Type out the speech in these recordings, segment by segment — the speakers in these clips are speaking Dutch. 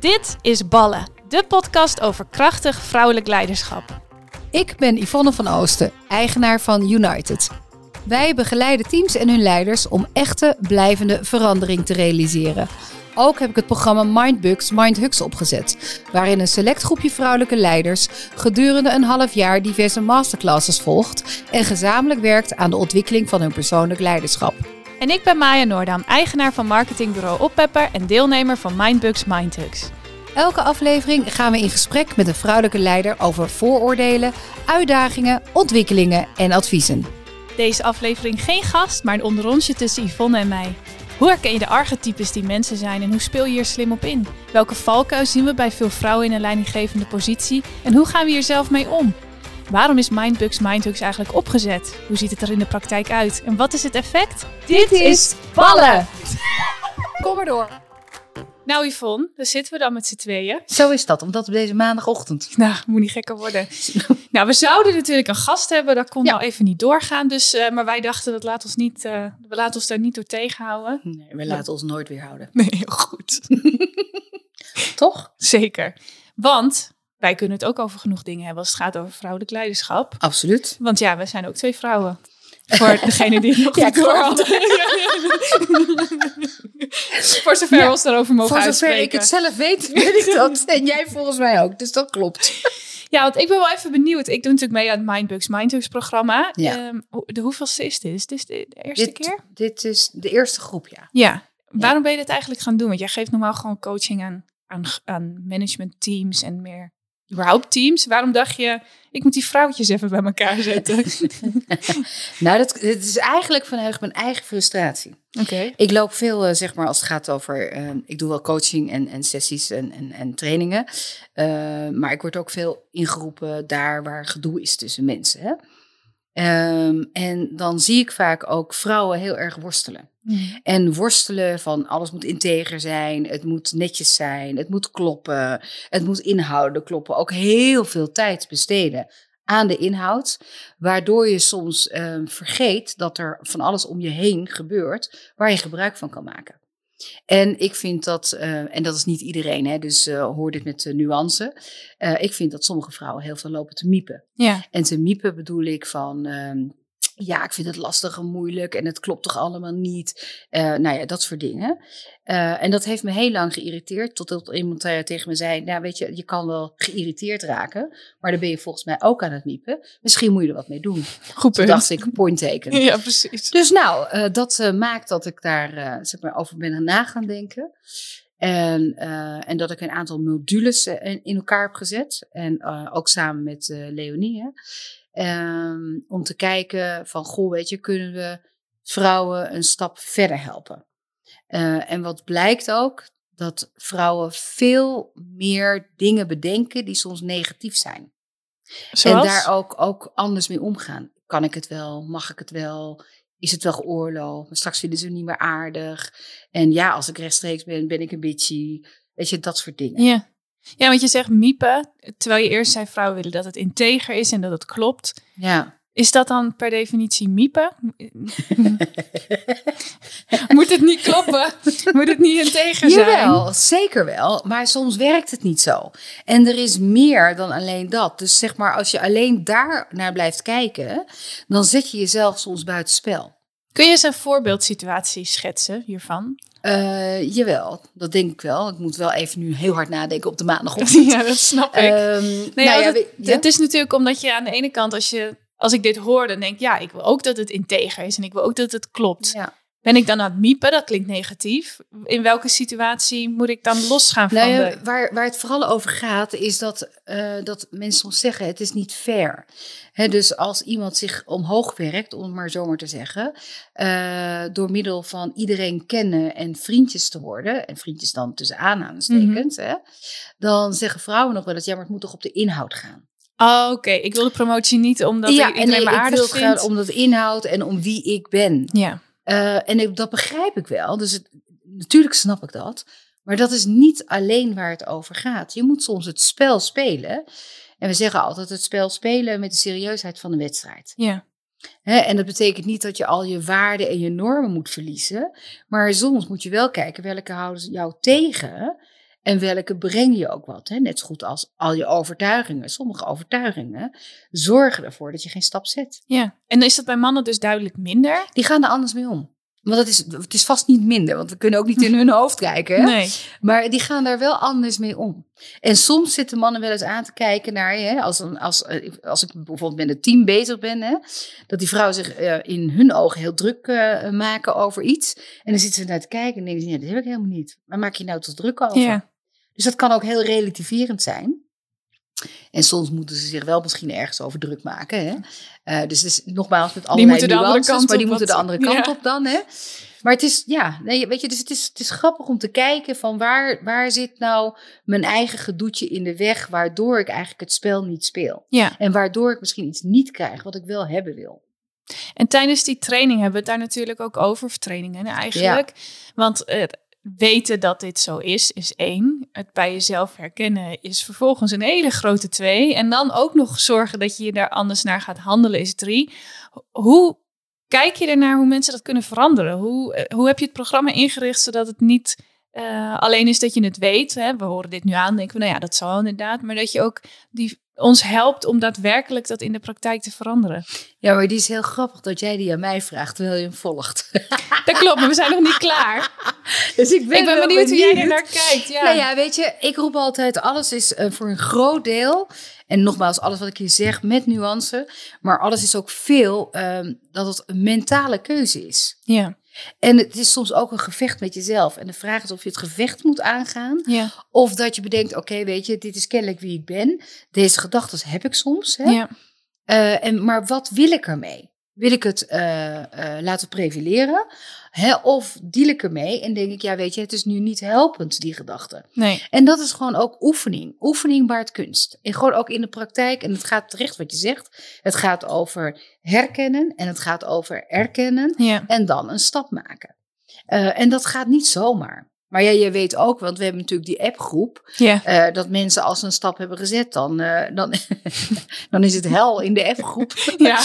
Dit is Ballen, de podcast over krachtig vrouwelijk leiderschap. Ik ben Yvonne van Oosten, eigenaar van United. Wij begeleiden teams en hun leiders om echte, blijvende verandering te realiseren. Ook heb ik het programma Mindbugs Mindhugs opgezet, waarin een select groepje vrouwelijke leiders gedurende een half jaar diverse masterclasses volgt en gezamenlijk werkt aan de ontwikkeling van hun persoonlijk leiderschap. En ik ben Maya Noordam, eigenaar van marketingbureau Oppepper en deelnemer van Mindbugs Mindhugs. Elke aflevering gaan we in gesprek met een vrouwelijke leider over vooroordelen, uitdagingen, ontwikkelingen en adviezen. Deze aflevering geen gast, maar een onderrondje tussen Yvonne en mij. Hoe herken je de archetypes die mensen zijn en hoe speel je hier slim op in? Welke valkuil zien we bij veel vrouwen in een leidinggevende positie en hoe gaan we hier zelf mee om? Waarom is Mindbugs Mindhugs eigenlijk opgezet? Hoe ziet het er in de praktijk uit? En wat is het effect? Dit is Ballen! Kom maar door. Nou Yvonne, daar zitten we dan met z'n tweeën. Zo is dat, omdat op deze maandagochtend. Nou, moet niet gekker worden. nou, we zouden natuurlijk een gast hebben, dat kon Ja. nou even niet doorgaan. Dus, eh, maar wij dachten, dat laat ons niet, eh, we laten ons daar niet door tegenhouden. Nee, we laten ons nooit weerhouden. Nee, heel goed. Toch? Zeker. Want wij kunnen het ook over genoeg dingen hebben als het gaat over vrouwelijk leiderschap. Absoluut. Want ja, we zijn ook twee vrouwen. Voor degene die het nog Ja, niet door. Voor zover Ja, we ons daarover mogen Voor zover uitspreken. ik het zelf weet, weet ik dat. En jij volgens mij ook, dus dat klopt. Ja, want ik ben wel even benieuwd. Ik doe natuurlijk mee aan het Mindbugs Mindhugs programma. Ja. Ehm, de hoeveelste is dit? Is dit de, de eerste Dit, keer? dit is de eerste groep, ja. Ja. Waarom ben je dit eigenlijk gaan doen? Want jij geeft normaal gewoon coaching aan, aan, aan managementteams en meer überhaupt teams. Waarom dacht je, ik moet die vrouwtjes even bij elkaar zetten? Nou, dat, is eigenlijk vanuit mijn eigen frustratie. Oké. Ik loop veel, eh, zeg maar, als het gaat over... eh, ik doe wel coaching en, en sessies en, en, en trainingen. Eh, maar ik word ook veel ingeroepen daar waar gedoe is tussen mensen. Hè? Ehm, en dan zie ik vaak ook vrouwen heel erg worstelen. En worstelen van alles moet integer zijn, het moet netjes zijn, het moet kloppen, het moet inhouden kloppen. Ook heel veel tijd besteden aan de inhoud, waardoor je soms ehm, vergeet dat er van alles om je heen gebeurt waar je gebruik van kan maken. En ik vind dat, eh, en dat is niet iedereen, hè, dus eh, hoor dit met de nuance. Eh, ik vind dat sommige vrouwen heel veel lopen te miepen. Ja. En te miepen bedoel ik van, ehm, ja, ik vind het lastig en moeilijk en het klopt toch allemaal niet. Eh, nou ja, dat soort dingen. Eh, en dat heeft me heel lang geïrriteerd, totdat iemand tegen me zei, nou weet je, je kan wel geïrriteerd raken, maar dan ben je volgens mij ook aan het miepen. Misschien moet je er wat mee doen. Goed Toen dacht ik, point taken. Ja, precies. Dus nou, eh, dat maakt dat ik daar zeg maar over ben na gaan denken. En, eh, en dat ik een aantal modules eh, in, in elkaar heb gezet. En eh, ook samen met eh, Leonie. Hè. Ehm, om te kijken van, goh, weet je, kunnen we vrouwen een stap verder helpen? En wat blijkt ook, dat vrouwen veel meer dingen bedenken die soms negatief zijn. Zoals? En daar ook, ook anders mee omgaan. Kan ik het wel? Mag ik het wel? Is het wel geoorloofd? Maar straks vinden ze me niet meer aardig. En ja, als ik rechtstreeks ben, ben ik een bitchy. Weet je, dat soort dingen. Ja. ja, want je zegt miepen, terwijl je eerst zei vrouwen willen dat het integer is en dat het klopt. Ja. Is dat dan per definitie miepen? Moet het niet kloppen? Moet het niet integer zijn? Jawel, zeker wel. Maar soms werkt het niet zo. En er is meer dan alleen dat. Dus zeg maar, als je alleen daar naar blijft kijken, dan zet je jezelf soms buitenspel. Kun je eens een voorbeeldsituatie schetsen hiervan? Eh jawel, dat denk ik wel. Ik moet wel even nu heel hard nadenken op de maandagochtend. ja, dat snap ik. Ehm, Nee, nou het, ja? het is natuurlijk omdat je aan de ene kant, als, je, als ik dit hoor, dan denk ik, ja, ik wil ook dat het integer is en ik wil ook dat het klopt. Ja. Ben ik dan aan het miepen? Dat klinkt negatief. In welke situatie moet ik dan losgaan van Nou ja, de... waar, waar het vooral over gaat, is dat, eh, dat mensen soms zeggen: het is niet fair. Hè, dus als iemand zich omhoog werkt, om het maar zo maar te zeggen, eh, door middel van iedereen kennen en vriendjes te worden, en vriendjes dan tussen aanhalingstekens, hè, dan zeggen vrouwen nog wel eens: ja, maar het moet toch op de inhoud gaan. Oh, oké. Ik wil de promotie niet omdat ja, ik en iedereen ik, wil gaan om inhoud en om wie ik ben. Ja. Eh, en ik, dat begrijp ik wel. Dus het, natuurlijk snap ik dat. Maar dat is niet alleen waar het over gaat. Je moet soms het spel spelen. En we zeggen altijd het spel spelen met de serieusheid van de wedstrijd. Ja. Hè, en dat betekent niet dat je al je waarden en je normen moet verliezen. Maar soms moet je wel kijken welke houden jou tegen. En welke breng je ook wat. Hè? Net zo goed als al je overtuigingen. Sommige overtuigingen zorgen ervoor dat je geen stap zet. Ja, en is dat bij mannen dus duidelijk minder? Die gaan er anders mee om. Want het is, het is vast niet minder, want we kunnen ook niet in hun hoofd kijken. Hè? Nee. Maar die gaan daar wel anders mee om. En soms zitten mannen wel eens aan te kijken naar je. Hè, als, een, als, eh, als ik bijvoorbeeld met een team bezig ben. Hè, dat die vrouwen zich uh, in hun ogen heel druk uh, maken over iets. En dan zitten ze naar te kijken en denken ze, ja, dat heb ik helemaal niet. Waar maak je nou tot druk over? Ja. Dus dat kan ook heel relativerend zijn. En soms moeten ze zich wel misschien ergens over druk maken. Hè? Uh, dus, dus nogmaals met allerlei die nuances, maar die op, moeten de andere kant ja. op dan. Hè? Maar het is, ja, nee, weet je, dus het is, het is grappig om te kijken van waar, waar zit nou mijn eigen gedoetje in de weg, waardoor ik eigenlijk het spel niet speel. Ja. En waardoor ik misschien iets niet krijg wat ik wel hebben wil. En tijdens die training hebben we het daar natuurlijk ook over, of trainingen eigenlijk. Want eh, weten dat dit zo is, is één. Het bij jezelf herkennen is vervolgens een hele grote twee. En dan ook nog zorgen dat je daar anders naar gaat handelen is drie. Hoe kijk je ernaar hoe mensen dat kunnen veranderen? Hoe, eh, hoe heb je het programma ingericht zodat het niet eh, alleen is dat je het weet? Hè? We horen dit nu aan, denken we, nou ja, dat zal inderdaad. Maar dat je ook die, ons helpt om daadwerkelijk dat in de praktijk te veranderen. Ja, maar die is heel grappig dat jij die aan mij vraagt terwijl je hem volgt. Dat klopt, maar we zijn nog niet klaar. Dus ik ben, ik ben benieuwd hoe jij er naar kijkt. Ja. Nou ja, weet je, ik roep altijd, alles is eh, voor een groot deel. En nogmaals, alles wat ik hier zeg met nuance. Maar alles is ook veel ehm, dat het een mentale keuze is. ja. En het is soms ook een gevecht met jezelf. En de vraag is of je het gevecht moet aangaan. Ja. Of dat je bedenkt, oké, weet je, dit is kennelijk wie ik ben. Deze gedachten heb ik soms. Hè? Ja. Eh, en, maar wat wil ik ermee? Wil ik het eh, eh, laten prevaleren? Hè? Of deal ik ermee en denk ik, ja, weet je, het is nu niet helpend, die gedachte. Nee. En dat is gewoon ook oefening. Oefening baart kunst. En gewoon ook in de praktijk. En het gaat terecht wat je zegt. Het gaat over herkennen en het gaat over erkennen. Ja. En dan een stap maken. Eh, en dat gaat niet zomaar. Maar ja, je weet ook, want we hebben natuurlijk die appgroep. Eh, dat mensen als ze een stap hebben gezet, dan, eh, dan, dan is het hel in de appgroep. Ja.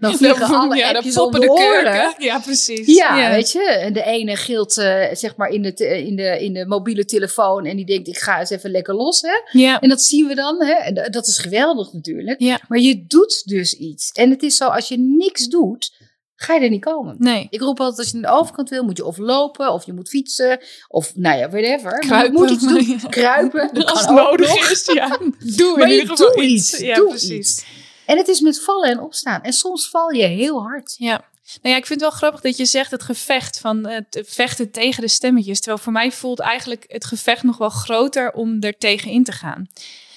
Dan vliegen alle ja, appjes dan om poppen de oren. kurken. Ja, precies. Ja, weet je. De ene gilt eh, zeg maar in de, in, de, in de mobiele telefoon en die denkt, ik ga eens even lekker los. Hè? Ja. En dat zien we dan. Hè? En dat is geweldig natuurlijk. Ja. Maar je doet dus iets. En het is zo, als je niks doet, ga je er niet komen. Nee. Ik roep altijd, als je naar de overkant wil, moet je of lopen, of je moet fietsen, of nou ja, whatever. Kruipen. Je moet iets doen. Kruipen. Dat Als het nodig nog. is, ja. Doe Maar in ieder geval iets. iets. Ja, doe precies. iets. En het is met vallen en opstaan. En soms val je heel hard. Ja. Nou ja, ik vind het wel grappig dat je zegt het gevecht van het vechten tegen de stemmetjes. Terwijl voor mij voelt eigenlijk het gevecht nog wel groter om er tegen in te gaan.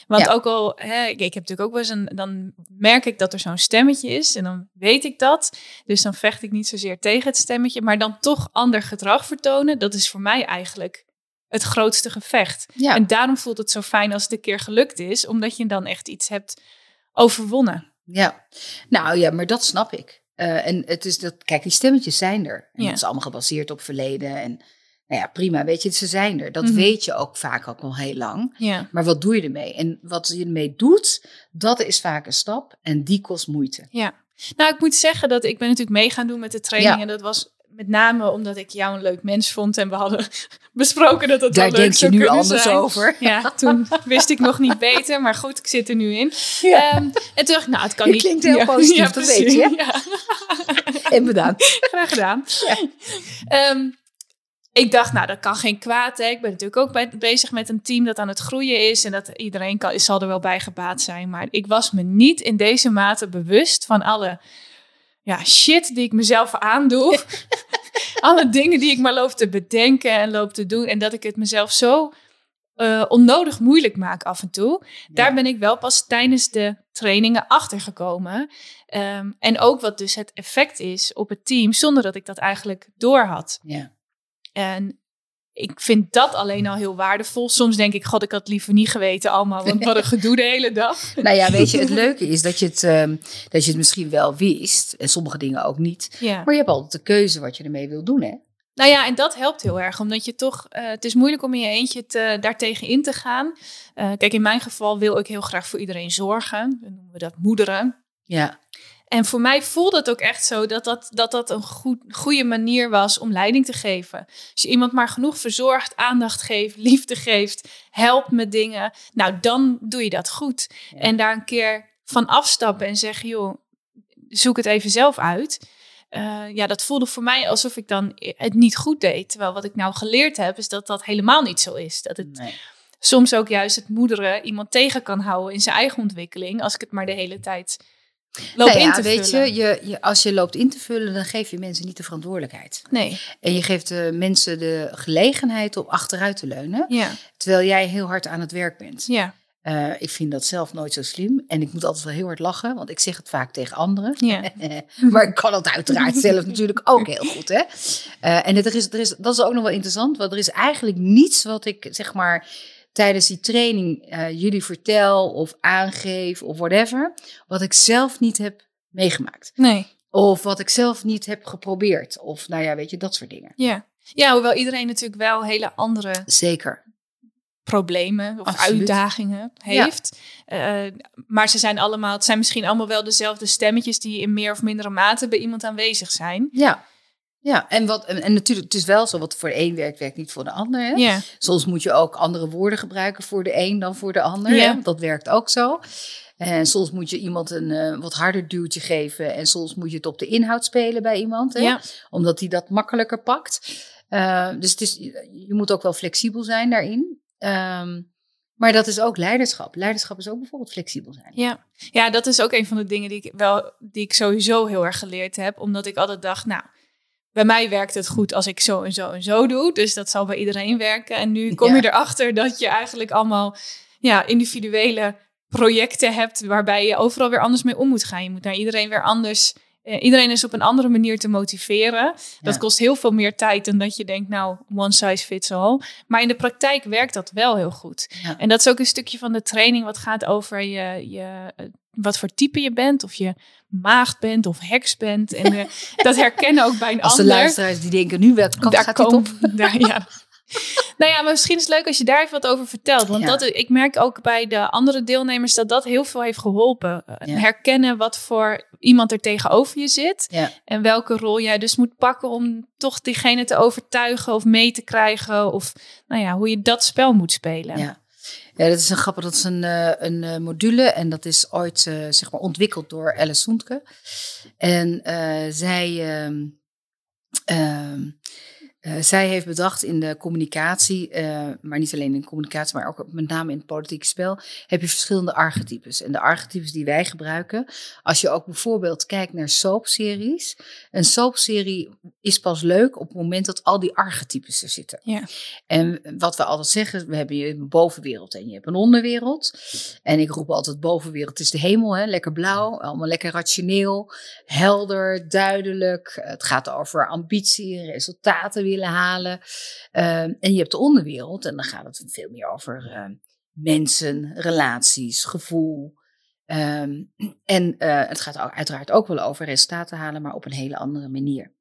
Want Ja. ook al, hè, ik, ik heb natuurlijk ook wel eens een, dan merk ik dat er zo'n stemmetje is en dan weet ik dat. Dus dan vecht ik niet zozeer tegen het stemmetje, maar dan toch ander gedrag vertonen. Dat is voor mij eigenlijk het grootste gevecht. Ja. En daarom voelt het zo fijn als het een keer gelukt is, omdat je dan echt iets hebt overwonnen. Ja, nou ja, maar dat snap ik. Eh, en het is dat, kijk, die stemmetjes zijn er. En Ja. dat is allemaal gebaseerd op verleden. En nou ja, prima, weet je, ze zijn er. Dat Mhm. weet je ook vaak ook al heel lang. Ja. Maar wat doe je ermee? En wat je ermee doet, dat is vaak een stap en die kost moeite. Ja, nou ik moet zeggen dat ik ben natuurlijk mee gaan doen met de training. Ja. En dat was met name omdat ik jou een leuk mens vond. En we hadden besproken dat het Daar wel leuk denk je nu anders zijn. over. Ja, toen wist ik nog niet beter. Maar goed, ik zit er nu in. Ja. Ehm, en toen dacht ik, nou het kan Je niet. klinkt heel positief, dat weet je. Ja, En bedankt. graag gedaan. Ehm, ik dacht, nou, dat kan geen kwaad. Hè. Ik ben natuurlijk ook bij- bezig met een team dat aan het groeien is. En dat iedereen kan, zal er wel bij gebaat zijn. Maar ik was me niet in deze mate bewust van alle ja, shit die ik mezelf aandoe. alle dingen die ik maar loop te bedenken en loop te doen. En dat ik het mezelf zo eh, onnodig moeilijk maak af en toe. Daar ben ik wel pas tijdens de trainingen achter gekomen. Ehm, en ook wat dus het effect is op het team, zonder dat ik dat eigenlijk door had. Ja. En ik vind dat alleen al heel waardevol. Soms denk ik, god, ik had liever niet geweten allemaal, want wat een gedoe de hele dag. Nou ja, weet je, het leuke is dat je het, ehm, dat je het misschien wel wist. En sommige dingen ook niet. Ja. Maar je hebt altijd de keuze wat je ermee wil doen, hè? Nou ja, en dat helpt heel erg, omdat je toch, eh, het is moeilijk om in je eentje te, daartegen in te gaan. Eh, kijk, in mijn geval wil ik heel graag voor iedereen zorgen. Dan noemen we dat moederen. Ja. En voor mij voelde het ook echt zo dat dat, dat, dat een goed, goede manier was om leiding te geven. Als je iemand maar genoeg verzorgt, aandacht geeft, liefde geeft, helpt met dingen, nou dan doe je dat goed. En daar een keer van afstappen en zeggen, joh, zoek het even zelf uit. Uh, ja, dat voelde voor mij alsof ik dan het niet goed deed. Terwijl wat ik nou geleerd heb, is dat dat helemaal niet zo is. Dat het Nee. soms ook juist het moederen iemand tegen kan houden in zijn eigen ontwikkeling. Als ik het maar de hele tijd loop Nou ja, in te weet je, je, je, als je loopt in te vullen, dan geef je mensen niet de verantwoordelijkheid. Nee, En je geeft de mensen de gelegenheid om achteruit te leunen, ja, terwijl jij heel hard aan het werk bent. ja, Eh, ik vind dat zelf nooit zo slim. En ik moet altijd wel heel hard lachen, want ik zeg het vaak tegen anderen. ja. maar ik kan het uiteraard zelf natuurlijk ook heel goed. Hè? Eh, en het, er is, er is, dat is ook nog wel interessant, want er is eigenlijk niets wat ik zeg maar tijdens die training eh, jullie vertel of aangeef of whatever, wat ik zelf niet heb meegemaakt. Nee, Of wat ik zelf niet heb geprobeerd. Of nou ja, weet je, dat soort dingen. ja. Ja, hoewel iedereen natuurlijk wel hele andere Zeker. problemen of Absoluut. uitdagingen heeft. Eh, maar ze zijn allemaal, het zijn misschien allemaal wel dezelfde stemmetjes die in meer of mindere mate bij iemand aanwezig zijn. Ja. Ja, en, wat, en, en natuurlijk, het is wel zo, wat voor de een werkt, werkt niet voor de ander. Hè? Ja, Soms moet je ook andere woorden gebruiken voor de een dan voor de ander. Ja. Hè? Dat werkt ook zo. En soms moet je iemand een eh, wat harder duwtje geven. En soms moet je het op de inhoud spelen bij iemand. Hè? ja, Omdat hij dat makkelijker pakt. Eh, dus het is, je moet ook wel flexibel zijn daarin. Ehm, maar dat is ook leiderschap. Leiderschap is ook bijvoorbeeld flexibel zijn. ja. ja, dat is ook een van de dingen die ik wel, die ik sowieso heel erg geleerd heb, omdat ik altijd dacht, nou, bij mij werkt het goed als ik zo en zo en zo doe, dus dat zal bij iedereen werken. En nu kom je erachter dat je eigenlijk allemaal ja, individuele projecten hebt waarbij je overal weer anders mee om moet gaan. Je moet naar iedereen weer anders. Eh, iedereen is op een andere manier te motiveren. Dat kost heel veel meer tijd dan dat je denkt, nou, one size fits all. Maar in de praktijk werkt dat wel heel goed. Ja. En dat is ook een stukje van de training wat gaat over je, je, eh, wat voor type je bent. Of je maagd bent of heks bent. En eh, dat herkennen ook bij een Als de ander. luisteraars die denken, nu welke kant Daar gaat op? Daar, ja. nou ja, maar misschien is het leuk als je daar even wat over vertelt. Want Ja. dat, ik merk ook bij de andere deelnemers dat dat heel veel heeft geholpen. Eh, Ja. Herkennen wat voor iemand er tegenover je zit. Ja. En welke rol jij dus moet pakken om toch diegene te overtuigen of mee te krijgen. Of nou ja, hoe je dat spel moet spelen. Ja. Ja, dat is een grappig. Dat is een, eh, een eh, module en dat is ooit zeg maar ontwikkeld door Alice Soentke. En zij, ehm, ehm, eh, zij heeft bedacht in de communicatie, eh, maar niet alleen in communicatie, maar ook met name in het politieke spel, heb je verschillende archetypes. En de archetypes die wij gebruiken, als je ook bijvoorbeeld kijkt naar soapseries, een soapserie is pas leuk op het moment dat al die archetypes er zitten. Ja. En wat we altijd zeggen, we hebben je een bovenwereld en je hebt een onderwereld. En ik roep altijd bovenwereld is de hemel, hè? lekker blauw, allemaal lekker rationeel, helder, duidelijk. Het gaat over ambitie, resultaten willen halen. Ehm, en je hebt de onderwereld en dan gaat het veel meer over ehm, mensen, relaties, gevoel. Ehm, en eh, het gaat ook, uiteraard ook wel over resultaten halen, maar op een hele andere manier.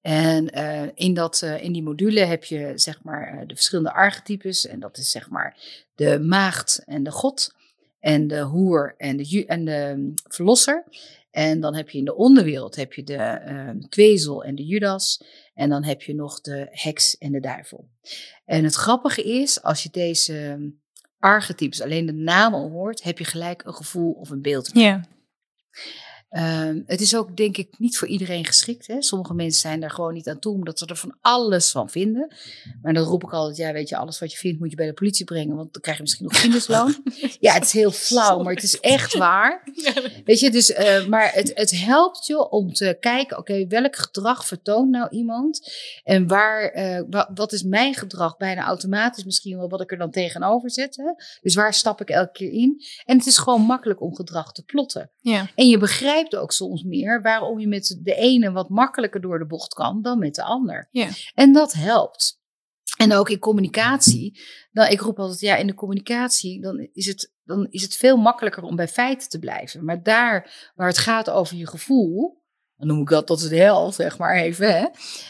En eh, in, dat, eh, in die module heb je zeg maar de verschillende archetypes. En dat is zeg maar de maagd en de god. En de hoer en de, en de verlosser. En dan heb je in de onderwereld heb je de kwezel en de judas. En dan heb je nog de heks en de duivel. En het grappige is, als je deze mm, archetypes alleen de naam al hoort, heb je gelijk een gevoel of een beeld. Ja. Ehm, het is ook denk ik niet voor iedereen geschikt. Hè? Sommige mensen zijn daar gewoon niet aan toe, omdat ze er van alles van vinden. Maar dan roep ik altijd, ja weet je, alles wat je vindt moet je bij de politie brengen, want dan krijg je misschien nog kindersloon. ja, het is heel flauw, maar het is echt waar. Weet je, dus, eh, maar het, het helpt je om te kijken, oké, welk gedrag vertoont nou iemand? En waar, eh, wa- wat is mijn gedrag bijna automatisch misschien wel wat ik er dan tegenover zet? Hè? Dus waar stap ik elke keer in? En het is gewoon makkelijk om gedrag te plotten. Ja. En je begrijpt ook soms meer waarom je met de ene wat makkelijker door de bocht kan dan met de ander. Ja. En dat helpt. En ook in communicatie. Dan, ik roep altijd, ja, in de communicatie, dan is, het, dan is het veel makkelijker om bij feiten te blijven. Maar daar waar het gaat over je gevoel, dan noem ik dat tot de hel, zeg maar even, hè,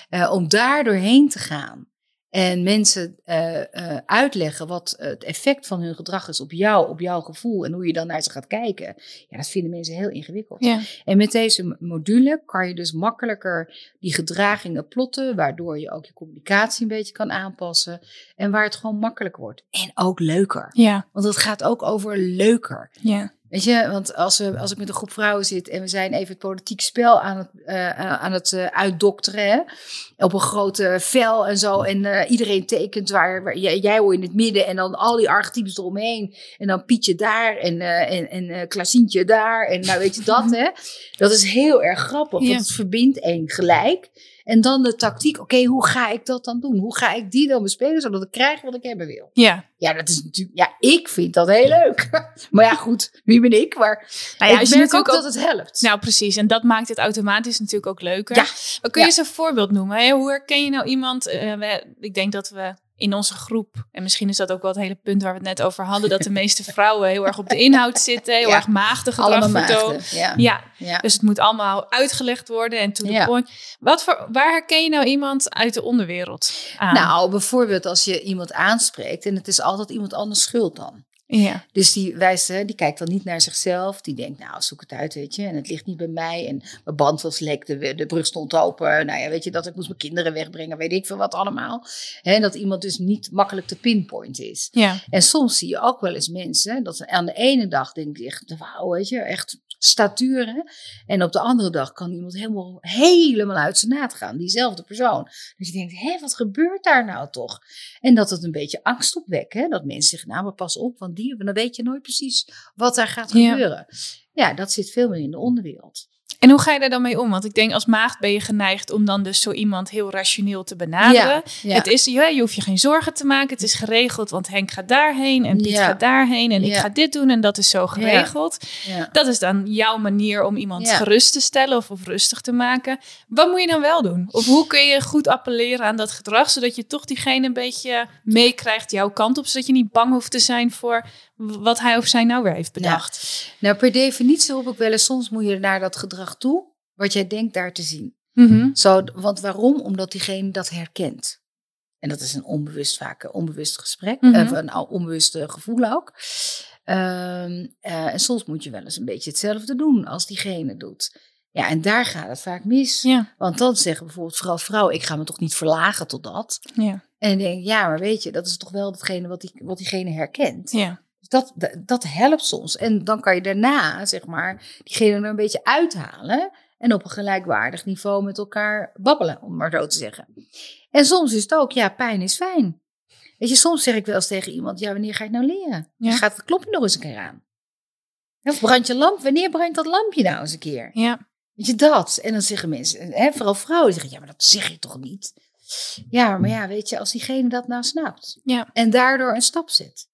eh, om daar doorheen te gaan. En mensen uh, uh, uitleggen wat het effect van hun gedrag is op jou, op jouw gevoel en hoe je dan naar ze gaat kijken. Ja, dat vinden mensen heel ingewikkeld. Ja. En met deze module kan je dus makkelijker die gedragingen plotten, waardoor je ook je communicatie een beetje kan aanpassen. En waar het gewoon makkelijk wordt. En ook leuker. Ja. Want het gaat ook over leuker. Ja. Weet je, want als, we, als ik met een groep vrouwen zit en we zijn even het politiek spel aan het, uh, aan het uh, uitdokteren, hè? op een grote vel en zo, en uh, iedereen tekent waar, waar jij, jij hoort in het midden en dan al die archetypes eromheen, en dan Pietje daar en, en, en Klaasientje daar, en nou weet je dat, hè? Dat is heel erg grappig, Ja. want het verbindt één gelijk. En dan de tactiek, oké, hoe ga ik dat dan doen? Hoe ga ik die dan bespelen, zodat ik krijg wat ik hebben wil? Ja. Ja, dat is natuurlijk. Ja, ik vind dat heel leuk. maar ja, goed, wie ben ik? Maar Nou ja, ik merk ook dat het helpt. Nou, precies. En dat maakt het automatisch natuurlijk ook leuker. Ja. Maar kun je Ja. eens een voorbeeld noemen? Hè? Hoe herken je nou iemand? eh, we, ik denk dat we in onze groep, en misschien is dat ook wel het hele punt waar we het net over hadden, dat de meeste vrouwen heel erg op de inhoud zitten, heel Ja. erg maagdig gedrag vertonen. Ja. Ja, Ja. dus het moet allemaal uitgelegd worden en to the point. Wat voor, waar herken je nou iemand uit de onderwereld aan? Nou, bijvoorbeeld als je iemand aanspreekt en het is altijd iemand anders schuld dan. Ja. Dus die wijst, die kijkt dan niet naar zichzelf. Die denkt, nou, zoek het uit, weet je. En het ligt niet bij mij. En mijn band was lek, de, de brug stond open. Nou ja, weet je, dat ik moest mijn kinderen wegbrengen, weet ik veel wat allemaal. Hè, dat iemand dus niet makkelijk te pinpoint is. Ja. En soms zie je ook wel eens mensen dat ze aan de ene dag denk ik echt, wauw, weet je, echt statuur. Hè? En op de andere dag kan iemand helemaal, helemaal uit zijn naad gaan, diezelfde persoon. Dus je denkt, hé, wat gebeurt daar nou toch? En dat het een beetje angst opwekt, hè? dat mensen zeggen, nou, maar pas op, want die, dan weet je nooit precies wat daar gaat Ja. gebeuren. Ja, dat zit veel meer in de onderwereld. En hoe ga je daar dan mee om? Want ik denk als maagd ben je geneigd om dan dus zo iemand heel rationeel te benaderen. ja. Het is, je hoeft je geen zorgen te maken. Het is geregeld, want Henk gaat daarheen en Piet Ja. gaat daarheen en ik ga dit doen en dat is zo geregeld. Dat is dan jouw manier om iemand gerust te stellen of, of rustig te maken. Wat moet je dan wel doen? Of hoe kun je goed appelleren aan dat gedrag, zodat je toch diegene een beetje meekrijgt jouw kant op, zodat je niet bang hoeft te zijn voor wat hij of zij nou weer heeft bedacht. Nou, per definitie roep ik wel eens, soms moet je naar dat gedrag toe, wat jij denkt daar te zien. Mhm. Zo, want waarom? Omdat diegene dat herkent. En dat is een onbewust, vaak een onbewust gesprek, of een onbewust gevoel ook. Ehm, eh, en soms moet je wel eens een beetje hetzelfde doen als diegene doet. Ja, en daar gaat het vaak mis. Ja, Want dan zeggen bijvoorbeeld vooral vrouwen, ik ga me toch niet verlagen tot dat. ja, En dan denk ik, ja, maar weet je, dat is toch wel datgene wat, die, wat diegene herkent. ja. Dat, dat, helpt soms. En dan kan je daarna, zeg maar, diegene er een beetje uithalen. En op een gelijkwaardig niveau met elkaar babbelen, om maar zo te zeggen. En soms is het ook, ja, pijn is fijn. Weet je, soms zeg ik wel eens tegen iemand, ja, wanneer ga je het nou leren? Ja. Je gaat het klopje nog eens een keer aan. Of brand je lamp, wanneer brandt dat lampje nou eens een keer? ja. Weet je, dat. En dan zeggen mensen, hè, vooral vrouwen, zeggen, ja, maar dat zeg je toch niet? Ja, maar ja, weet je, als diegene dat nou snapt. Ja. En daardoor een stap zet.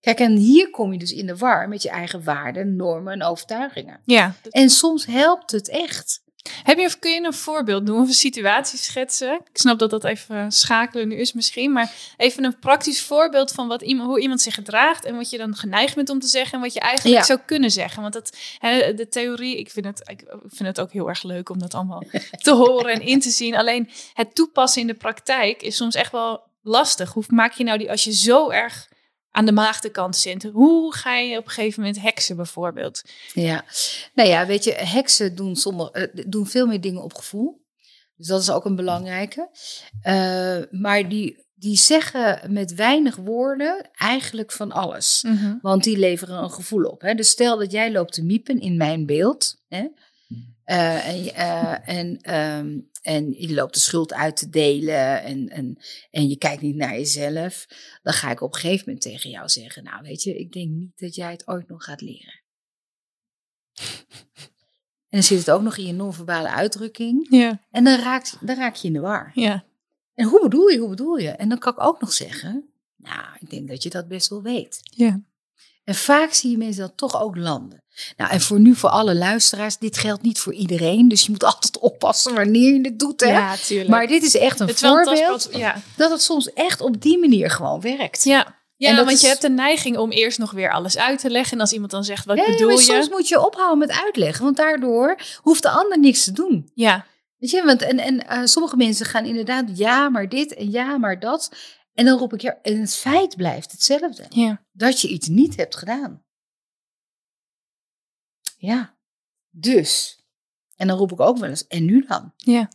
Kijk, en hier kom je dus in de war met je eigen waarden, normen en overtuigingen. ja. En soms helpt het echt. Heb je, of kun je een voorbeeld doen of een situatie schetsen? Ik snap dat dat even schakelen nu is misschien, maar even een praktisch voorbeeld van wat iemand, hoe iemand zich gedraagt en wat je dan geneigd bent om te zeggen en wat je eigenlijk Ja. zou kunnen zeggen. Want dat, hè, de theorie, ik vind, het, ik vind het ook heel erg leuk om dat allemaal te horen en in te zien. Alleen het toepassen in de praktijk is soms echt wel lastig. Hoe maak je nou die, als je zo erg aan de maagdenkant zit, hoe ga je op een gegeven moment heksen bijvoorbeeld? Ja, nou ja, weet je, heksen doen, sommige, eh, doen veel meer dingen op gevoel. Dus dat is ook een belangrijke. Eh, maar die, die zeggen met weinig woorden eigenlijk van alles. Want die leveren een gevoel op. Hè? Dus stel dat jij loopt te miepen in mijn beeld. Hè? Eh, en, je- eh, en, ehm, en je loopt de schuld uit te delen en, en, en je kijkt niet naar jezelf. Dan ga ik op een gegeven moment tegen jou zeggen, nou weet je, ik denk niet dat jij het ooit nog gaat leren. En dan zit het ook nog in je non-verbale uitdrukking. Ja, En dan raak, dan raak je in de war. ja, En hoe bedoel je, hoe bedoel je? En dan kan ik ook nog zeggen, nou, ik denk dat je dat best wel weet. ja. En vaak zie je mensen dat toch ook landen. Nou, en voor nu, voor alle luisteraars, dit geldt niet voor iedereen. Dus je moet altijd oppassen wanneer je het doet. Hè? Ja, tuurlijk. maar dit is echt een het wel voorbeeld ja. dat het soms echt op die manier gewoon werkt. Ja, ja want je hebt de neiging om eerst nog weer alles uit te leggen. En als iemand dan zegt, wat Nee, bedoel maar je? soms moet je ophouden met uitleggen, want daardoor hoeft de ander niks te doen. Ja, Weet je, want en, en eh, sommige mensen gaan inderdaad ja, maar dit en ja, maar dat. En dan roep ik ja, en het feit blijft hetzelfde. Ja. Dat je iets niet hebt gedaan. Ja, dus. En dan roep ik ook wel eens, en nu dan? Ja.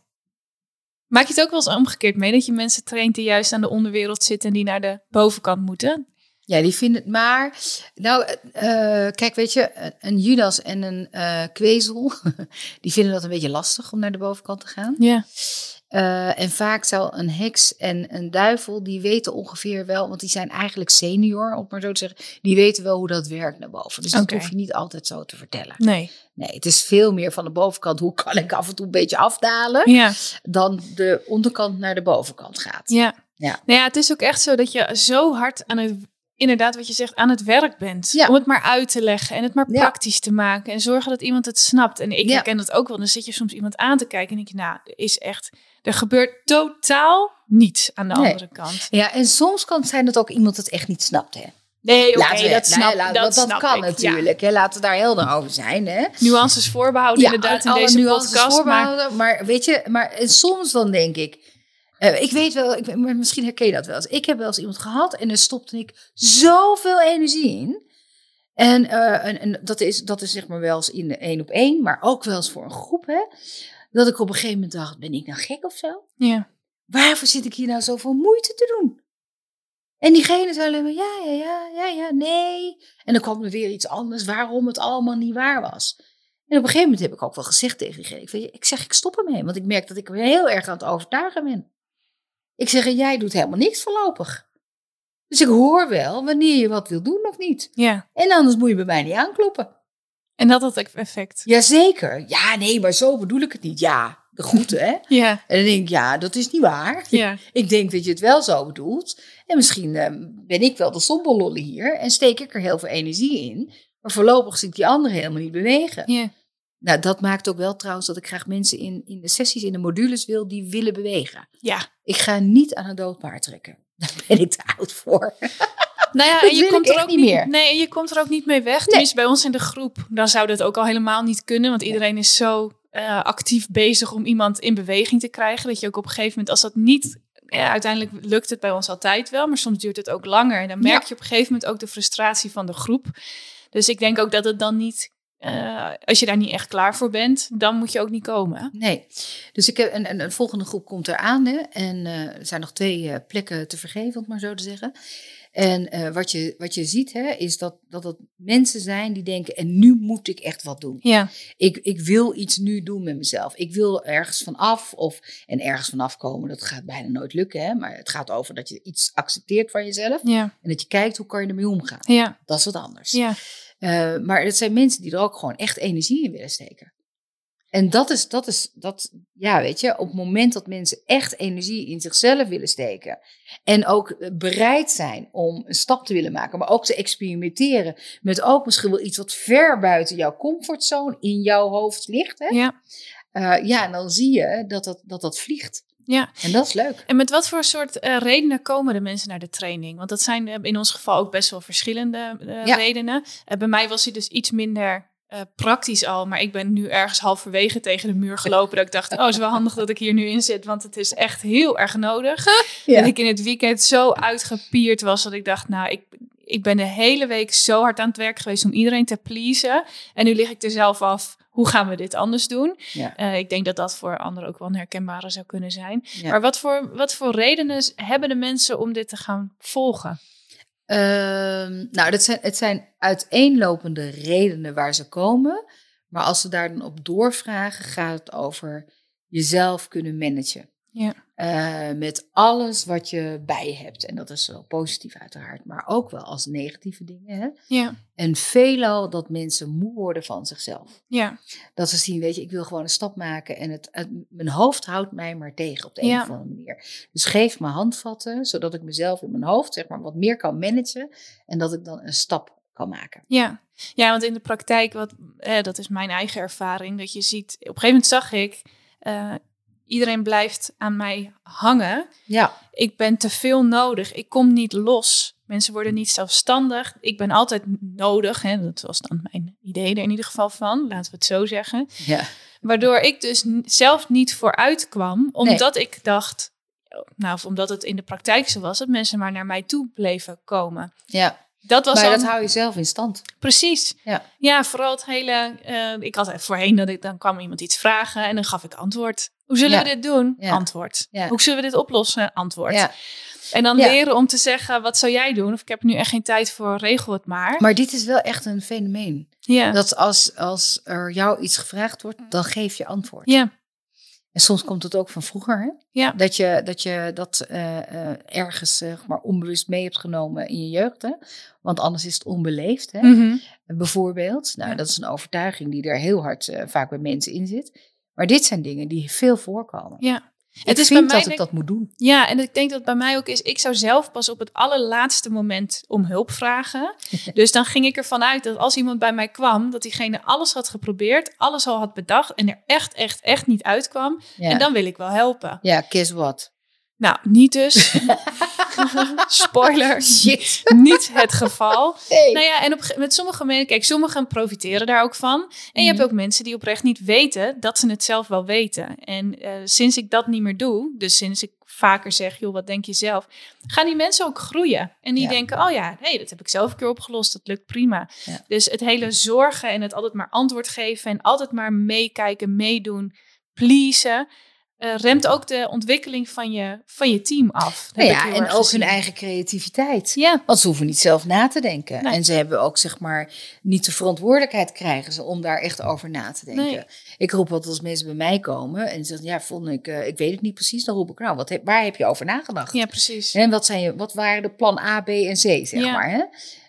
Maak je het ook wel eens omgekeerd mee dat je mensen traint die juist aan de onderwereld zitten en die naar de bovenkant moeten? Ja, die vinden het maar. Nou, eh, kijk, weet je, een Judas en een eh kwezel, die vinden dat een beetje lastig om naar de bovenkant te gaan. Ja. Eh, en vaak zal een heks en een duivel, die weten ongeveer wel, want die zijn eigenlijk senior, om maar zo te zeggen, die weten wel hoe dat werkt naar boven. Dus dat hoef je niet altijd zo te vertellen. Nee. Nee, het is veel meer van de bovenkant, hoe kan ik af en toe een beetje afdalen, Ja. dan de onderkant naar de bovenkant gaat. Ja. Ja. Nou ja, het is ook echt zo dat je zo hard aan het, inderdaad wat je zegt, aan het werk bent. Ja. Om het maar uit te leggen en het maar Ja. praktisch te maken. En zorgen dat iemand het snapt. En ik Ja. herken dat ook wel. Dan zit je soms iemand aan te kijken en denk je, nou, er is echt, er gebeurt totaal niets aan de Nee. andere kant. Ja, en soms kan het zijn dat ook iemand het echt niet snapt, hè? Nee, oké, we- dat nee, snap, laten- dat kan ik, natuurlijk. Hè? Laten we daar helder over zijn. Hè? Nuances voorbehouden inderdaad in alle deze nuances podcast. Maar, voorbehouden, maar, weet je, maar soms dan denk ik, eh, ik weet wel, ik, maar misschien herken je dat wel eens. Ik heb wel eens iemand gehad en er stopte ik zoveel energie in. En, eh, en, en dat, is, dat is zeg maar wel eens in de één op één, maar ook wel eens voor een groep. Hè? Dat ik op een gegeven moment dacht, ben ik nou gek of zo? ja. Waarvoor zit ik hier nou zoveel moeite te doen? En diegene zei alleen maar, ja, ja, ja, ja, ja, nee. En dan kwam er weer iets anders, waarom het allemaal niet waar was. En op een gegeven moment heb ik ook wel gezegd tegen diegene, ik, weet ik zeg, ik stop ermee, want ik merk dat ik weer heel erg aan het overtuigen ben. Ik zeg, jij doet helemaal niks voorlopig. Dus ik hoor wel wanneer je wat wil doen of niet. ja. En anders moet je bij mij niet aankloppen. En dat had effect. Jazeker. Ja, nee, maar zo bedoel ik het niet. Ja, de groeten, hè. Ja. En dan denk ik, ja, dat is niet waar. Ja. Ik denk dat je het wel zo bedoelt. En misschien eh, ben ik wel de sombellolle hier en steek ik er heel veel energie in. Maar voorlopig zie ik die anderen helemaal niet bewegen. Ja. Nou, dat maakt ook wel trouwens dat ik graag mensen in, in de sessies, in de modules wil die willen bewegen. Ja. Ik ga niet aan een dood paard trekken. Daar ben ik te oud voor. Nou ja, en je komt er ook niet meer. Nee, je komt er ook niet mee weg. Tenminste, bij ons in de groep, dan zou dat ook al helemaal niet kunnen. Want iedereen is zo eh, actief bezig om iemand in beweging te krijgen. Dat je ook op een gegeven moment, als dat niet. Ja, uiteindelijk lukt het bij ons altijd wel, maar soms duurt het ook langer. En dan merk Ja. je op een gegeven moment ook de frustratie van de groep. Dus ik denk ook dat het dan niet, eh, als je daar niet echt klaar voor bent, dan moet je ook niet komen. Nee. Dus ik heb een, een, een volgende groep komt eraan. Hè? En eh, er zijn nog twee eh, plekken te vergeven, om het maar zo te zeggen. En wat, je, wat je ziet, hè, is dat, dat het mensen zijn die denken: en nu moet ik echt wat doen. Ja, Ik, ik wil iets nu doen met mezelf. Ik wil ergens van af. Of, en ergens van afkomen, dat gaat bijna nooit lukken. Hè? Maar het gaat over dat je iets accepteert van jezelf. ja, En dat je kijkt hoe kan je ermee omgaan. ja, Dat is wat anders. ja. Eh, maar het zijn mensen die er ook gewoon echt energie in willen steken. En dat is, dat is, dat, ja, weet je, op het moment dat mensen echt energie in zichzelf willen steken. En ook eh, bereid zijn om een stap te willen maken, maar ook te experimenteren. Met ook misschien wel iets wat ver buiten jouw comfortzone in jouw hoofd ligt. Hè? ja. Eh, ja, en dan zie je dat dat, dat, dat vliegt. Ja. En dat is leuk. En met wat voor soort eh, redenen komen de mensen naar de training? Want dat zijn eh, in ons geval ook best wel verschillende eh, Ja. redenen. Bij mij was hij dus iets minder praktisch al, maar ik ben nu ergens halverwege tegen de muur gelopen. dat ik dacht, oh, het is wel handig dat ik hier nu in zit, want het is echt heel erg nodig. Ja. En ik in het weekend zo uitgepierd was dat ik dacht, nou, ik, ik ben de hele week zo hard aan het werk geweest om iedereen te pleasen. En nu lig ik er zelf af, hoe gaan we dit anders doen? Ja. Eh, ik denk dat dat voor anderen ook wel een herkenbare zou kunnen zijn. Ja. Maar wat voor, wat voor redenen hebben de mensen om dit te gaan volgen? Ehm, nou, dat zijn, het zijn uiteenlopende redenen waar ze komen. Maar als ze daar dan op doorvragen, gaat het over jezelf kunnen managen. Ja. Eh, met alles wat je bij je hebt. En dat is wel positief uiteraard, maar ook wel als negatieve dingen. Hè? Ja, En veelal dat mensen moe worden van zichzelf. ja, Dat ze zien, weet je, ik wil gewoon een stap maken en het, het- mijn hoofd houdt mij maar tegen op de een Ja. of andere manier. Dus geef me handvatten, zodat ik mezelf in mijn hoofd zeg maar wat meer kan managen en dat ik dan een stap kan maken. ja. Ja, want in de praktijk, wat, eh, dat is mijn eigen ervaring, dat je ziet, op een gegeven moment zag ik, eh, iedereen blijft aan mij hangen. Ja, Ik ben te veel nodig, ik kom niet los. Mensen worden niet zelfstandig. Ik ben altijd nodig. Hè? Dat was dan mijn idee er in ieder geval van. Laten we het zo zeggen. ja, Waardoor ik dus zelf niet vooruit kwam, omdat ik dacht, nou, of omdat het in de praktijk zo was, dat mensen maar naar mij toe bleven komen. Ja, Dat was maar al dat hou je zelf in stand. precies. Ja. Ja, vooral het hele. eh, ik had voorheen dat ik dan kwam iemand iets vragen en dan gaf ik antwoord. Hoe zullen Ja. we dit doen? Ja. Antwoord. Ja. Hoe zullen we dit oplossen? Antwoord. Ja. En dan leren om te zeggen, wat zou jij doen? Of ik heb nu echt geen tijd voor, regel het maar. Maar dit is wel echt een fenomeen. ja. Dat als, als er jou iets gevraagd wordt, dan geef je antwoord. ja. En soms komt het ook van vroeger, hè? Ja. Dat je dat, je dat eh, eh, ergens zeg maar onbewust mee hebt genomen in je jeugd, hè? Want anders is het onbeleefd, hè? Mhm. Bijvoorbeeld. Nou, Ja. dat is een overtuiging die er heel hard eh, vaak bij mensen in zit. Maar dit zijn dingen die veel voorkomen. ja. Ik Het is vind bij mij dat ik dat moet doen. Ja, en ik denk dat het bij mij ook is, ik zou zelf pas op het allerlaatste moment om hulp vragen. dus dan ging ik ervan uit dat als iemand bij mij kwam, dat diegene alles had geprobeerd, alles al had bedacht en er echt, echt, echt niet uitkwam. Ja, En dan wil ik wel helpen. ja guess what? Nou, niet dus. Spoiler. Shit. Niet het geval. Nou ja, en op, met sommige mensen, kijk, sommigen profiteren daar ook van. En je Mhm. hebt ook mensen die oprecht niet weten dat ze het zelf wel weten. En eh, sinds ik dat niet meer doe, dus sinds ik vaker zeg, joh, wat denk je zelf? Gaan die mensen ook groeien. En die Ja. denken, oh ja, hey, dat heb ik zelf een keer opgelost, dat lukt prima. Ja. Dus het hele zorgen en het altijd maar antwoord geven en altijd maar meekijken, meedoen, pleasen. Eh, remt ook de ontwikkeling van je, van je team af. Nou ja, en ook gezien. hun eigen creativiteit. Ja, Want ze hoeven niet zelf na te denken. Nee. En ze hebben ook, zeg maar, niet de verantwoordelijkheid krijgen ze om daar echt over na te denken. Nee. Ik roep altijd als mensen bij mij komen en ze zeggen, ja, vond ik, eh, ik weet het niet precies. Dan roep ik, nou, wat heb, waar heb je over nagedacht? ja, precies. En wat, zijn je, wat waren de plan A, B en C, zeg Ja. maar. Hè?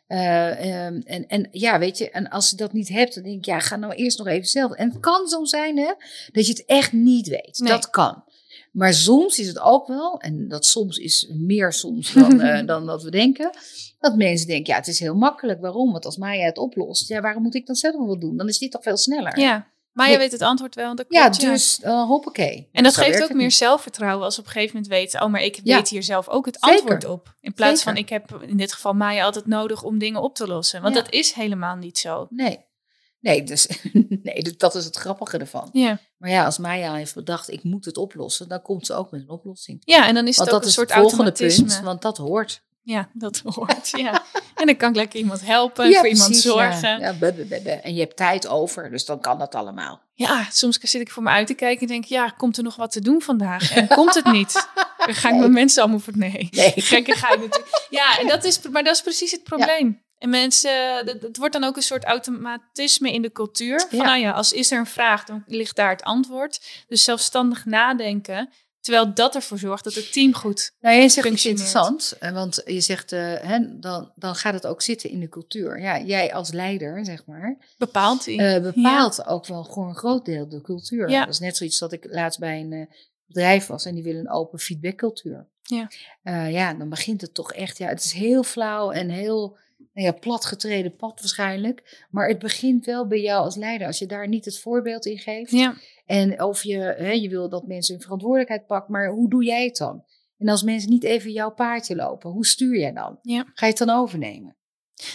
Eh, ehm, en, en ja, weet je, en als je dat niet hebt, dan denk ik, ja, ga nou eerst nog even zelf. En het kan zo zijn, hè, dat je het echt niet weet. Nee. Dat kan. Maar soms is het ook wel, en dat soms is meer soms dan, eh, dan dat we denken, dat mensen denken, ja, het is heel makkelijk. Waarom? Want als Maya het oplost, ja, waarom moet ik dan zelf nog wat doen? Dan is dit toch veel sneller. Ja, maar je weet het antwoord wel. Dat Ja, klopt, dus uh, hoppakee. En dat Zo geeft ook meer niet. zelfvertrouwen als op een gegeven moment weet, oh, maar ik Ja. weet hier zelf ook het Zeker. antwoord op. In plaats van, ik heb in dit geval Maya altijd nodig om dingen op te lossen. Want Ja. dat is helemaal niet zo. Nee. Nee, dus, nee, dus dat is het grappige ervan. Ja, Maar ja, als Maya heeft bedacht, ik moet het oplossen, dan komt ze ook met een oplossing. ja en dan is Want het ook dat een is soort het volgende automatisme. punt, want dat hoort. Ja, dat hoort. ja. En dan kan ik lekker iemand helpen, voor iemand precies, zorgen. Ja. Ja. Ja. En je hebt tijd over, dus dan kan dat allemaal. soms zit ik voor me uit te kijken en denk, ja, komt er nog wat te doen vandaag? En komt het niet? Dan ga ik mijn mensen allemaal voor... Nee, Nee. gekkigheid natuurlijk. Ja, en dat is, maar dat is precies het probleem. En mensen, het, wordt dan ook een soort automatisme in de cultuur. Van Ja. nou ja, als is er een vraag, dan ligt daar het antwoord. Dus zelfstandig nadenken. Terwijl dat ervoor zorgt dat het team goed. Nou, jij zegt iets Functioneert. interessant, eh, want je zegt, eh, hè, dan, dan gaat het ook zitten in de cultuur. Ja, jij als leider, zeg maar, Bepaalt die. eh, bepaalt ook wel gewoon een groot deel de cultuur. Ja. Dat is net zoiets dat ik laatst bij een bedrijf was en die willen een open feedbackcultuur. Ja. Ja, dan begint het toch echt, ja, het is heel flauw en heel nou ja, platgetreden pad waarschijnlijk. Maar het begint wel bij jou als leider. Als je daar niet het voorbeeld in geeft. ja. En of je, hè, je wil dat mensen hun verantwoordelijkheid pakken, maar hoe doe jij het dan? En als mensen niet even jouw paardje lopen, hoe stuur jij dan? Ja. Ga je het dan overnemen?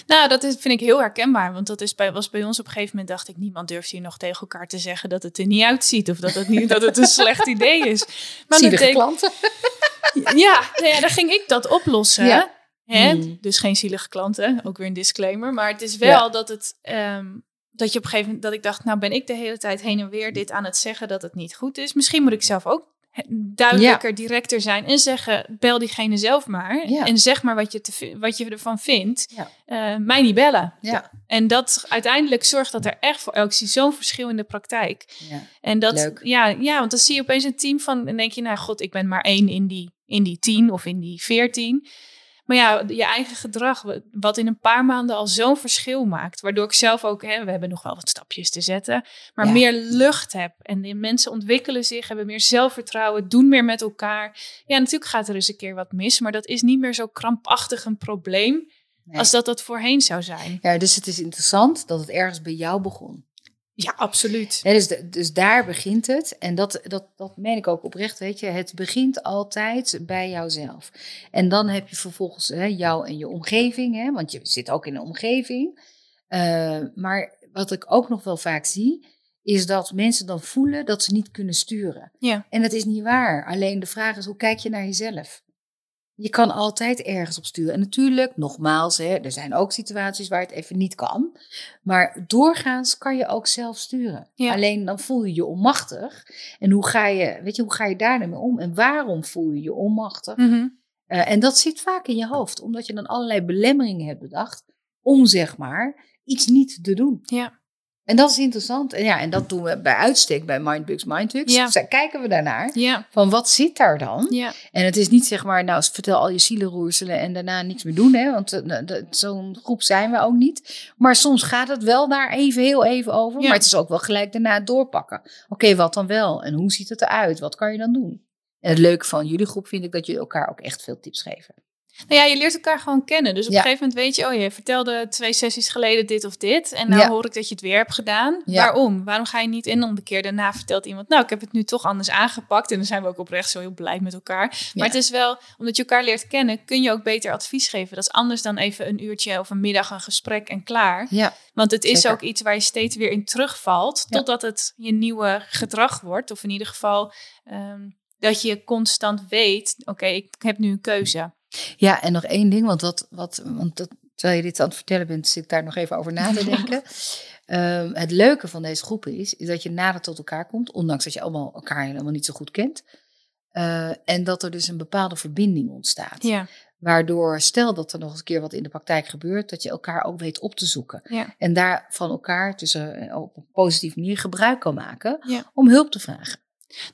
Nou, dat is, vind ik heel herkenbaar. Want dat is bij, was bij ons op een gegeven moment, dacht ik, niemand durft hier nog tegen elkaar te zeggen dat het er niet uitziet. Of dat het, niet, dat het een slecht idee is. Maar Zielige denk, klanten. ja, nou ja, dan ging ik dat oplossen. Ja. Hè? Hmm. Dus geen zielige klanten, ook weer een disclaimer. Maar het is wel dat het. ehm, dat je op een gegeven moment dat ik dacht, nou ben ik de hele tijd heen en weer dit aan het zeggen dat het niet goed is. Misschien moet ik zelf ook duidelijker, directer zijn en zeggen, bel diegene zelf maar. Ja. En zeg maar wat je, te, wat je ervan vindt. Ja. Eh, mij niet bellen. Ja. En dat uiteindelijk zorgt dat er echt voor elk zie zo'n verschil in de praktijk. ja. En dat, Leuk. ja, ja, want dan zie je opeens een team van, en denk je, nou god, ik ben maar één in die, in die tien of in die veertien. Maar ja, je eigen gedrag, wa- wat in een paar maanden al zo'n verschil maakt. Waardoor ik zelf ook, hè, we hebben nog wel wat stapjes te zetten, maar Ja. meer lucht heb. En de mensen ontwikkelen zich, hebben meer zelfvertrouwen, doen meer met elkaar. Ja, natuurlijk gaat er eens een keer wat mis, maar dat is niet meer zo krampachtig een probleem Nee. als dat dat voorheen zou zijn. ja, dus het is interessant dat het ergens bij jou begon. Ja, absoluut. Dus, dus daar begint het. En dat, dat, dat meen ik ook oprecht, weet je. Het begint altijd bij jouzelf. En dan heb je vervolgens hè, jou en je omgeving, hè, want je zit ook in een omgeving. Eh, maar wat ik ook nog wel vaak zie, is dat mensen dan voelen dat ze niet kunnen sturen. Ja. En dat is niet waar. Alleen de vraag is, hoe kijk je naar jezelf? Je kan altijd ergens op sturen. En natuurlijk, nogmaals, hè, er zijn ook situaties waar het even niet kan. Maar doorgaans kan je ook zelf sturen. Ja. Alleen dan voel je je onmachtig. En hoe ga je, weet je, hoe ga je daar dan mee om? En waarom voel je je onmachtig? Mhm. Eh, en dat zit vaak in je hoofd, omdat je dan allerlei belemmeringen hebt bedacht om zeg maar iets niet te doen. Ja. En dat is interessant. En ja, en dat doen we bij uitstek bij Mindbugs Mindbugs. Ja. Zij- Kijken we daarnaar. Ja. Van wat zit daar dan? Ja. En het is niet zeg maar, nou vertel al je zielenroerselen en daarna niks meer doen. Hè? Want eh, nou, zo'n groep zijn we ook niet. Maar soms gaat het wel daar even heel even over. Maar het is ook wel gelijk daarna doorpakken. Oké, wat dan wel? En hoe ziet het eruit? Wat kan je dan doen? En het leuke van jullie groep vind ik dat jullie elkaar ook echt veel tips geven. Nou ja, je leert elkaar gewoon kennen. Dus op Ja. een gegeven moment weet je, oh je vertelde twee sessies geleden dit of dit. En nou Ja. hoor ik dat je het weer hebt gedaan. Ja. Waarom? Waarom ga je niet in om de keer daarna vertelt iemand, nou ik heb het nu toch anders aangepakt. En dan zijn we ook oprecht zo heel blij met elkaar. Maar het is wel, omdat je elkaar leert kennen, kun je ook beter advies geven. Dat is anders dan even een uurtje of een middag een gesprek en klaar. Ja, Want het is Zeker. ook iets waar je steeds weer in terugvalt. Totdat het je nieuwe gedrag wordt. Of in ieder geval ehm, dat je constant weet, oké, ik heb nu een keuze. Ja en nog één ding, want, wat, wat, want dat, terwijl je dit aan het vertellen bent, zit ik daar nog even over na te denken. Ehm, het leuke van deze groepen is, is dat je nader tot elkaar komt, ondanks dat je allemaal elkaar helemaal niet zo goed kent. Eh, en dat er dus een bepaalde verbinding ontstaat. Ja, Waardoor, stel dat er nog eens een keer wat in de praktijk gebeurt, dat je elkaar ook weet op te zoeken. ja, En daar van elkaar tussen op een positieve manier gebruik kan maken ja. om hulp te vragen.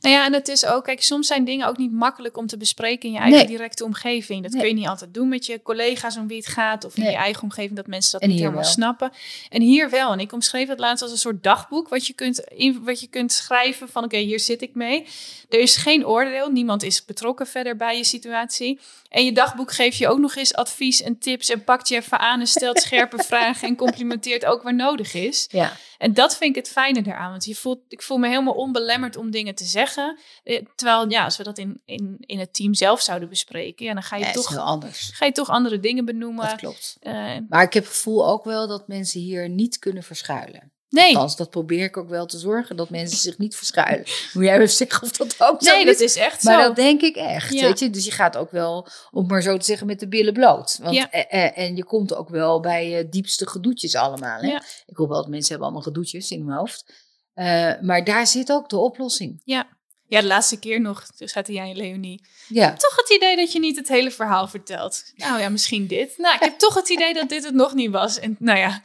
Nou ja, en het is ook, kijk, soms zijn dingen ook niet makkelijk om te bespreken in je eigen Nee. directe omgeving. Dat Nee. kun je niet altijd doen met je collega's om wie het gaat, of in Nee. je eigen omgeving dat mensen dat En niet helemaal wel. snappen. En hier wel. En ik omschreef het laatst als een soort dagboek, wat je kunt, in, wat je kunt schrijven van, oké, hier zit ik mee. Er is geen oordeel, niemand is betrokken verder bij je situatie. En je dagboek geeft je ook nog eens advies en tips en pakt je even aan en stelt scherpe vragen en complimenteert ook waar nodig is. Ja, En dat vind ik het fijne eraan. Want je voelt, ik voel me helemaal onbelemmerd om dingen te zeggen. Eh, Terwijl, ja, als we dat in, in, in het team zelf zouden bespreken, ja, dan ga je, ja toch, anders. ga je toch andere dingen Dat benoemen. klopt. Eh, Maar ik heb het gevoel ook wel dat mensen hier niet kunnen verschuilen. Nee, Althans, dat probeer ik ook wel te zorgen, dat mensen zich niet verschuilen. Moet jij even zeggen of dat ook zo nee, is? dat is echt Maar zo. dat denk ik echt, Ja. weet je. Dus je gaat ook wel, om maar zo te zeggen, met de billen bloot. Want, Ja. eh, eh, en je komt ook wel bij je diepste gedoetjes allemaal. Hè? Ja. Ik hoop wel dat mensen hebben allemaal gedoetjes in hun hoofd. Eh, maar daar zit ook de oplossing. Ja. Ja, de laatste keer nog, toen zaten jij en Leonie. Ja, Toch het idee dat je niet het hele verhaal vertelt. Nou ja, misschien dit. Nou, ik heb toch het idee dat dit het nog niet was. En nou ja,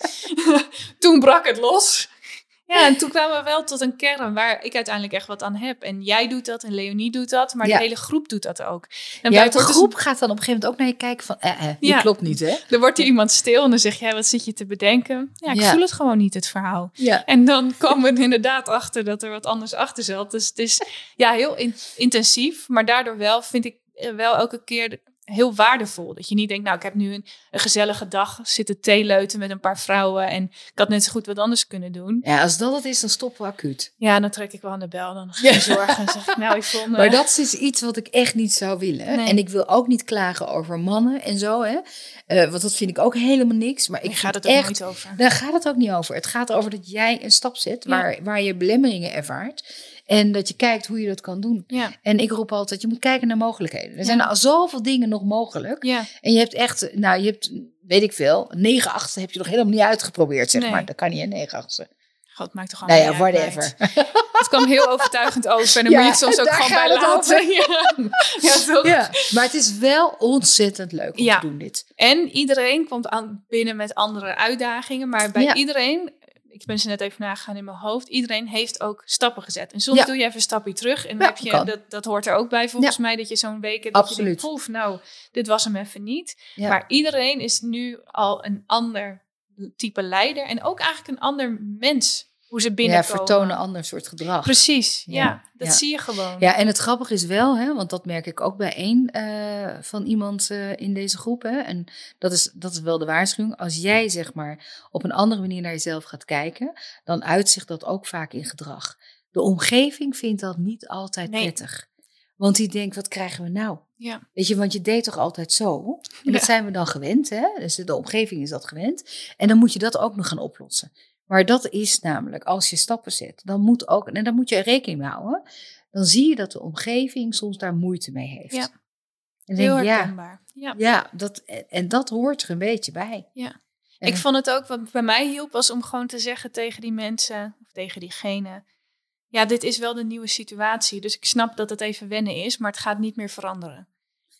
toen brak het los. Ja, en toen kwamen we wel tot een kern waar ik uiteindelijk echt wat aan heb. En jij doet dat en Leonie doet dat, maar Ja. de hele groep doet dat ook. En ja de dus- groep gaat dan op een gegeven moment ook naar je kijken van, eh, eh, Ja. klopt niet, hè? Er wordt er iemand stil en dan zeg jij, wat zit je te bedenken? Ja, ik Ja. voel het gewoon niet, het verhaal. Ja. En dan komen we er inderdaad achter dat er wat anders achter zat. Dus het is ja, heel in- intensief, maar daardoor wel, vind ik, eh, wel elke keer heel waardevol. Dat je niet denkt, nou, ik heb nu een, een gezellige dag zitten theeleuten met een paar vrouwen en ik had net zo goed wat anders kunnen doen. ja, als dat het is, dan stoppen we acuut. Ja, dan trek ik wel aan de bel, dan ga ik zorgen en zeg ik, nou, ik vond... Maar dat is iets wat ik echt niet zou willen. Nee. En ik wil ook niet klagen over mannen en zo, hè. Eh, want dat vind ik ook helemaal niks. Maar ik ga het ook echt nooit over. Daar gaat het ook niet over. Het gaat erover dat jij een stap zet Ja. waar, waar je belemmeringen ervaart. En dat je kijkt hoe je dat kan doen. Ja, En ik roep altijd, je moet kijken naar mogelijkheden. Er Ja. zijn al zoveel dingen nog mogelijk. ja, En je hebt echt, nou je hebt, weet ik veel, 9 achtste heb je nog helemaal niet uitgeprobeerd, zeg Nee. maar. Dat kan niet, hè, 9 achtste. god, maakt toch gewoon Nou ja, whatever. Het kwam heel overtuigend over en dan Ja, moet je het soms ook gewoon bij laten. Ja. ja? Ja, maar het is wel ontzettend leuk om te doen dit. En iedereen komt aan binnen met andere uitdagingen. Maar bij iedereen, ik ben ze net even nagegaan in mijn hoofd, iedereen heeft ook stappen gezet. En soms Ja. doe je even een stapje terug. En dan Ja, heb je, kan. dat, dat hoort er ook bij volgens mij, dat je zo'n week hebt dat je Absoluut. denkt, poef, nou, dit was hem even niet. Maar iedereen is nu al een ander type leider. En ook eigenlijk een ander mens, hoe ze ja, binnenkomen. vertonen een ander soort gedrag. Precies, ja. Ja, dat ja. zie je gewoon. Ja, en het grappige is wel, hè, want dat merk ik ook bij één eh, van iemand eh, in deze groep. Hè, en dat is, dat is wel de waarschuwing. Als jij zeg maar op een andere manier naar jezelf gaat kijken, dan uitzicht dat ook vaak in gedrag. De omgeving vindt dat niet altijd Nee. prettig. Want die denkt, wat krijgen we nou? Ja. Weet je, want je deed toch altijd zo? En dat Ja. zijn we dan gewend, hè? Dus de omgeving is dat gewend. En dan moet je dat ook nog gaan oplossen. Maar dat is namelijk, als je stappen zet, dan moet ook, en dan moet je rekening mee houden, dan zie je dat de omgeving soms daar moeite mee heeft. Ja. En Heel denk, ja, herkenbaar. Ja. ja dat, en dat hoort er een beetje bij. Ja. En- Ik vond het ook, wat bij mij hielp, was om gewoon te zeggen tegen die mensen, of tegen diegene, ja, dit is wel de nieuwe situatie. Dus ik snap dat het even wennen is, maar het gaat niet meer veranderen.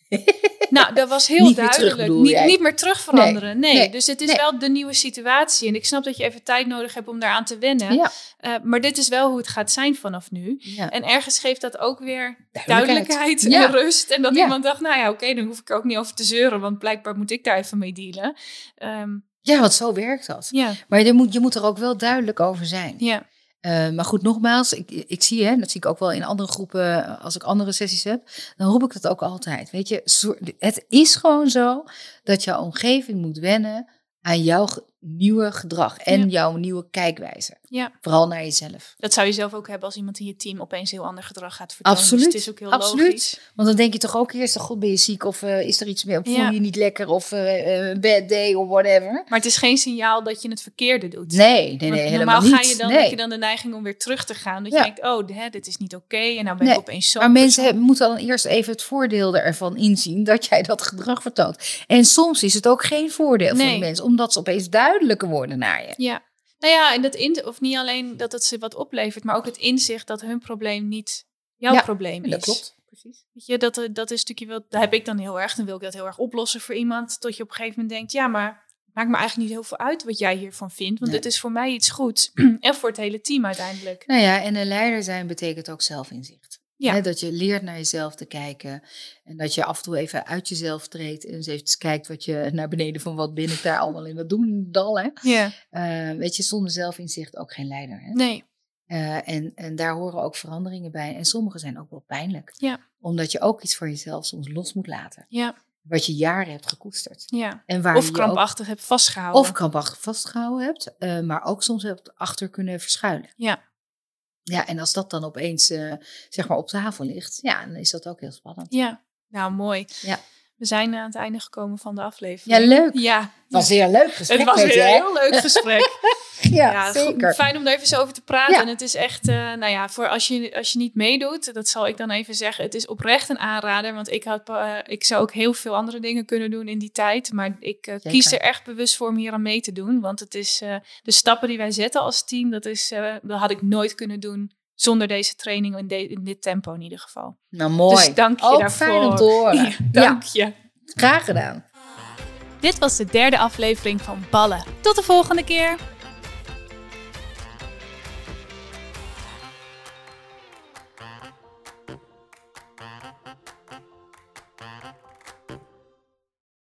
nou, dat was heel Niet meer terug, duidelijk. niet, niet meer terug veranderen. Nee, nee, dus het is nee. wel de nieuwe situatie. En ik snap dat je even tijd nodig hebt om daaraan te wennen. Ja. Eh, maar dit is wel hoe het gaat zijn vanaf nu. Ja. En ergens geeft dat ook weer Duidelijkheid. duidelijkheid en rust. En dat iemand dacht, nou ja, oké, dan hoef ik er ook niet over te zeuren. Want blijkbaar moet ik daar even mee dealen. Ehm, ja, want zo werkt dat. ja, Maar je moet, je moet er ook wel duidelijk over zijn. ja, Eh, maar goed, nogmaals, ik, ik zie, hè, dat zie ik ook wel in andere groepen, eh, als ik andere sessies heb, dan roep ik dat ook altijd. Weet je, het is gewoon zo dat jouw omgeving moet wennen aan jouw nieuwe gedrag en Ja. jouw nieuwe kijkwijze. ja. Vooral naar jezelf. Dat zou je zelf ook hebben als iemand in je team opeens heel ander gedrag gaat vertonen. Absoluut, Dus het is ook heel absoluut. logisch. Want dan denk je toch ook eerst, god ben je ziek of eh, is er iets meer, of voel Ja. je je niet lekker of eh, eh, een bad day of whatever. Maar het is geen signaal dat je het verkeerde doet. Nee, nee, nee, Want helemaal normaal niet. ga je dan, nee. heb je dan de neiging om weer terug te gaan. Dat Ja. je denkt, oh, hè, dit is niet oké. en nou ben Nee, ik opeens zo. Maar mensen moeten dan eerst even het voordeel ervan inzien dat jij dat gedrag vertoont. En soms is het ook geen voordeel voor die mensen, omdat ze opeens duidelijker worden naar je. Ja. Nou ja, en dat in, of niet alleen dat het ze wat oplevert, maar ook het inzicht dat hun probleem niet jouw Ja, probleem is. Dat klopt. Precies. Weet je, dat, eh, dat is stukje wel, daar heb ik dan heel erg, dan wil ik dat heel erg oplossen voor iemand, tot je op een gegeven moment denkt, ja, maar het maakt me eigenlijk niet heel veel uit wat jij hiervan vindt, want Nee. dit is voor mij iets goeds en voor het hele team uiteindelijk. Nou ja, en een leider zijn betekent ook zelfinzicht. Ja. Dat je leert naar jezelf te kijken. En dat je af en toe even uit jezelf treedt. En eens even kijkt wat je naar beneden van wat ben ik daar allemaal in dat doen dal. Hè? Ja, Eh, weet je, zonder zelfinzicht ook geen leider. Hè? nee, Eh, en, en daar horen ook veranderingen bij. En sommige zijn ook wel pijnlijk. Ja. Omdat je ook iets voor jezelf soms los moet laten. ja, Wat je jaren hebt gekoesterd. ja. En waar Of je krampachtig heb vastgehouden. Of krampachtig vastgehouden hebt. eh, maar ook soms hebt achter kunnen verschuilen. Ja. Ja, en als dat dan opeens eh, zeg maar op tafel ligt. Ja, dan is dat ook heel spannend. Ja, nou mooi. Ja. We zijn aan het einde gekomen van de aflevering. Ja, leuk. Ja, Het was een leuk gesprek het was een heel leuk gesprek. Ja, Ja, zeker. fijn om daar even zo over te praten. Ja. En het is echt, eh, nou ja, voor als je, als je niet meedoet, dat zal ik dan even zeggen. Het is oprecht een aanrader, want ik, had, eh, ik zou ook heel veel andere dingen kunnen doen in die tijd. Maar ik eh, kies er echt bewust voor om hier aan mee te doen. Want het is de stappen die wij zetten als team, dat, is, dat had ik nooit kunnen doen zonder deze training in, de- in dit tempo in ieder geval. Nou, mooi. Dus dank je ook daarvoor. fijn om te horen. Ja, dank je. graag gedaan. Dit was de derde aflevering van Ballen. Tot de volgende keer.